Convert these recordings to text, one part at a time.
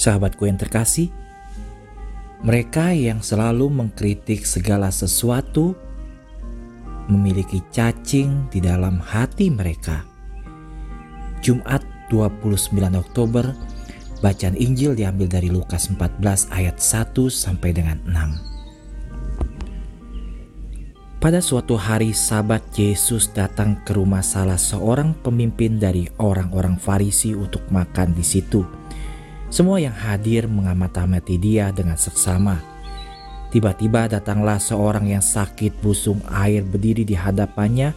Sahabatku yang terkasih, mereka yang selalu mengkritik segala sesuatu memiliki cacing di dalam hati mereka. Jumat 29 Oktober, bacaan Injil diambil dari Lukas 14 ayat 1 sampai dengan 6. Pada suatu hari sabat Yesus datang ke rumah salah seorang pemimpin dari orang-orang Farisi untuk makan di situ. Semua yang hadir mengamati dia dengan seksama. Tiba-tiba datanglah seorang yang sakit busung air berdiri di hadapannya.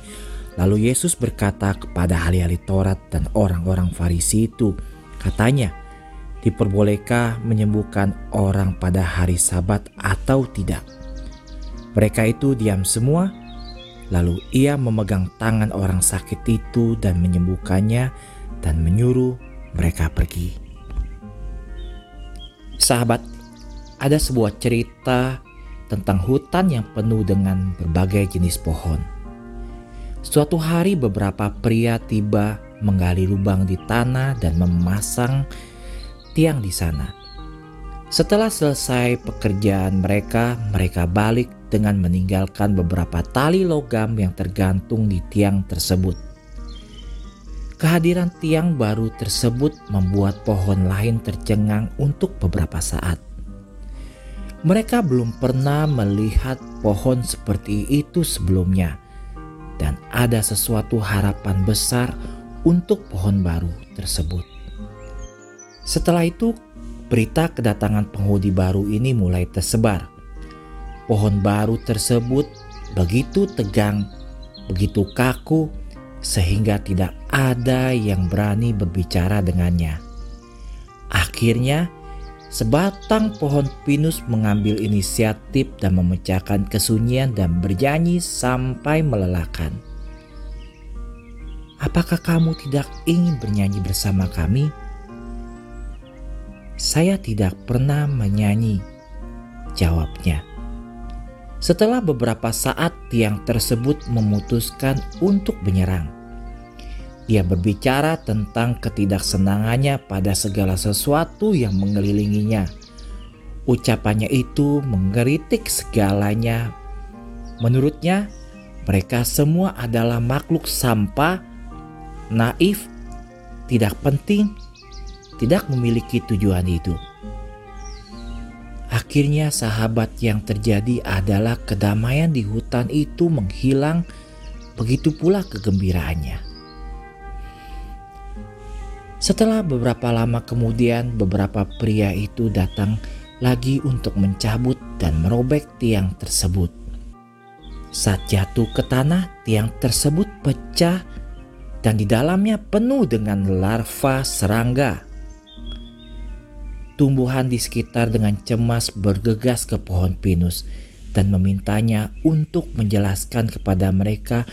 Lalu Yesus berkata kepada ahli-ahli Taurat dan orang-orang Farisi itu, katanya, diperbolehkah menyembuhkan orang pada hari sabat atau tidak? Mereka itu diam semua, lalu ia memegang tangan orang sakit itu dan menyembuhkannya dan menyuruh mereka pergi. Sahabat, ada sebuah cerita tentang hutan yang penuh dengan berbagai jenis pohon. Suatu hari beberapa pria tiba menggali lubang di tanah dan memasang tiang di sana. Setelah selesai pekerjaan mereka, mereka balik dengan meninggalkan beberapa tali logam yang tergantung di tiang tersebut. Kehadiran tiang baru tersebut membuat pohon lain tercengang untuk beberapa saat. Mereka belum pernah melihat pohon seperti itu sebelumnya, dan ada sesuatu harapan besar untuk pohon baru tersebut. Setelah itu, berita kedatangan penghuni baru ini mulai tersebar pohon baru tersebut begitu tegang, begitu kaku, sehingga tidak ada yang berani berbicara dengannya. Akhirnya, sebatang pohon pinus mengambil inisiatif dan memecahkan kesunyian dan bernyanyi sampai melelahkan. Apakah kamu tidak ingin bernyanyi bersama kami? Saya tidak pernah menyanyi, jawabnya. Setelah beberapa saat tiang tersebut memutuskan untuk menyerang. Ia berbicara tentang ketidaksenangannya pada segala sesuatu yang mengelilinginya. Ucapannya itu mengeritik segalanya. Menurutnya, mereka semua adalah makhluk sampah, naif, tidak penting, tidak memiliki tujuan hidup. Akhirnya sahabat yang terjadi adalah kedamaian di hutan itu menghilang, begitu pula kegembiraannya. Setelah beberapa lama kemudian beberapa pria itu datang lagi untuk mencabut dan merobek tiang tersebut. Saat jatuh ke tanah, tiang tersebut pecah dan di dalamnya penuh dengan larva serangga tumbuhan di sekitar dengan cemas bergegas ke pohon pinus dan memintanya untuk menjelaskan kepada mereka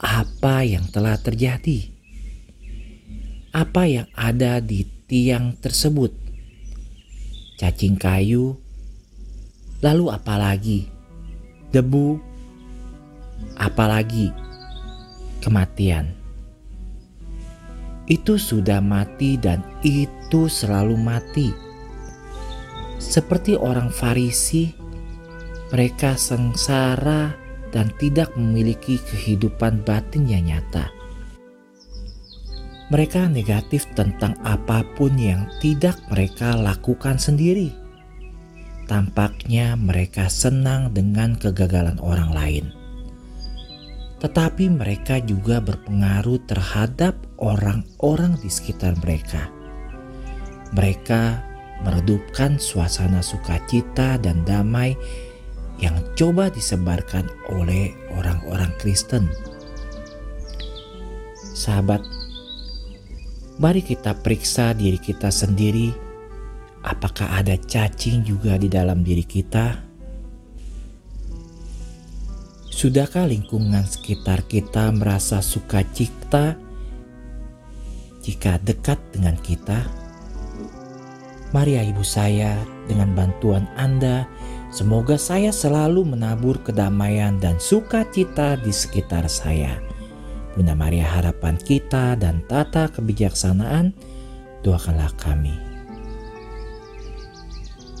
apa yang telah terjadi. Apa yang ada di tiang tersebut? Cacing kayu, lalu apalagi? Debu, apalagi kematian. Itu sudah mati dan itu selalu mati seperti orang Farisi, mereka sengsara dan tidak memiliki kehidupan batin yang nyata. Mereka negatif tentang apa pun yang tidak mereka lakukan sendiri. Tampaknya mereka senang dengan kegagalan orang lain, tetapi mereka juga berpengaruh terhadap orang-orang di sekitar mereka. Mereka meredupkan suasana sukacita dan damai yang coba disebarkan oleh orang-orang Kristen. Sahabat, mari kita periksa diri kita sendiri. Apakah ada cacing juga di dalam diri kita? Sudahkah lingkungan sekitar kita merasa sukacita jika dekat dengan kita? Maria ibu saya, dengan bantuan Anda, semoga saya selalu menabur kedamaian dan sukacita di sekitar saya. Bunda Maria harapan kita dan tata kebijaksanaan, doakanlah kami.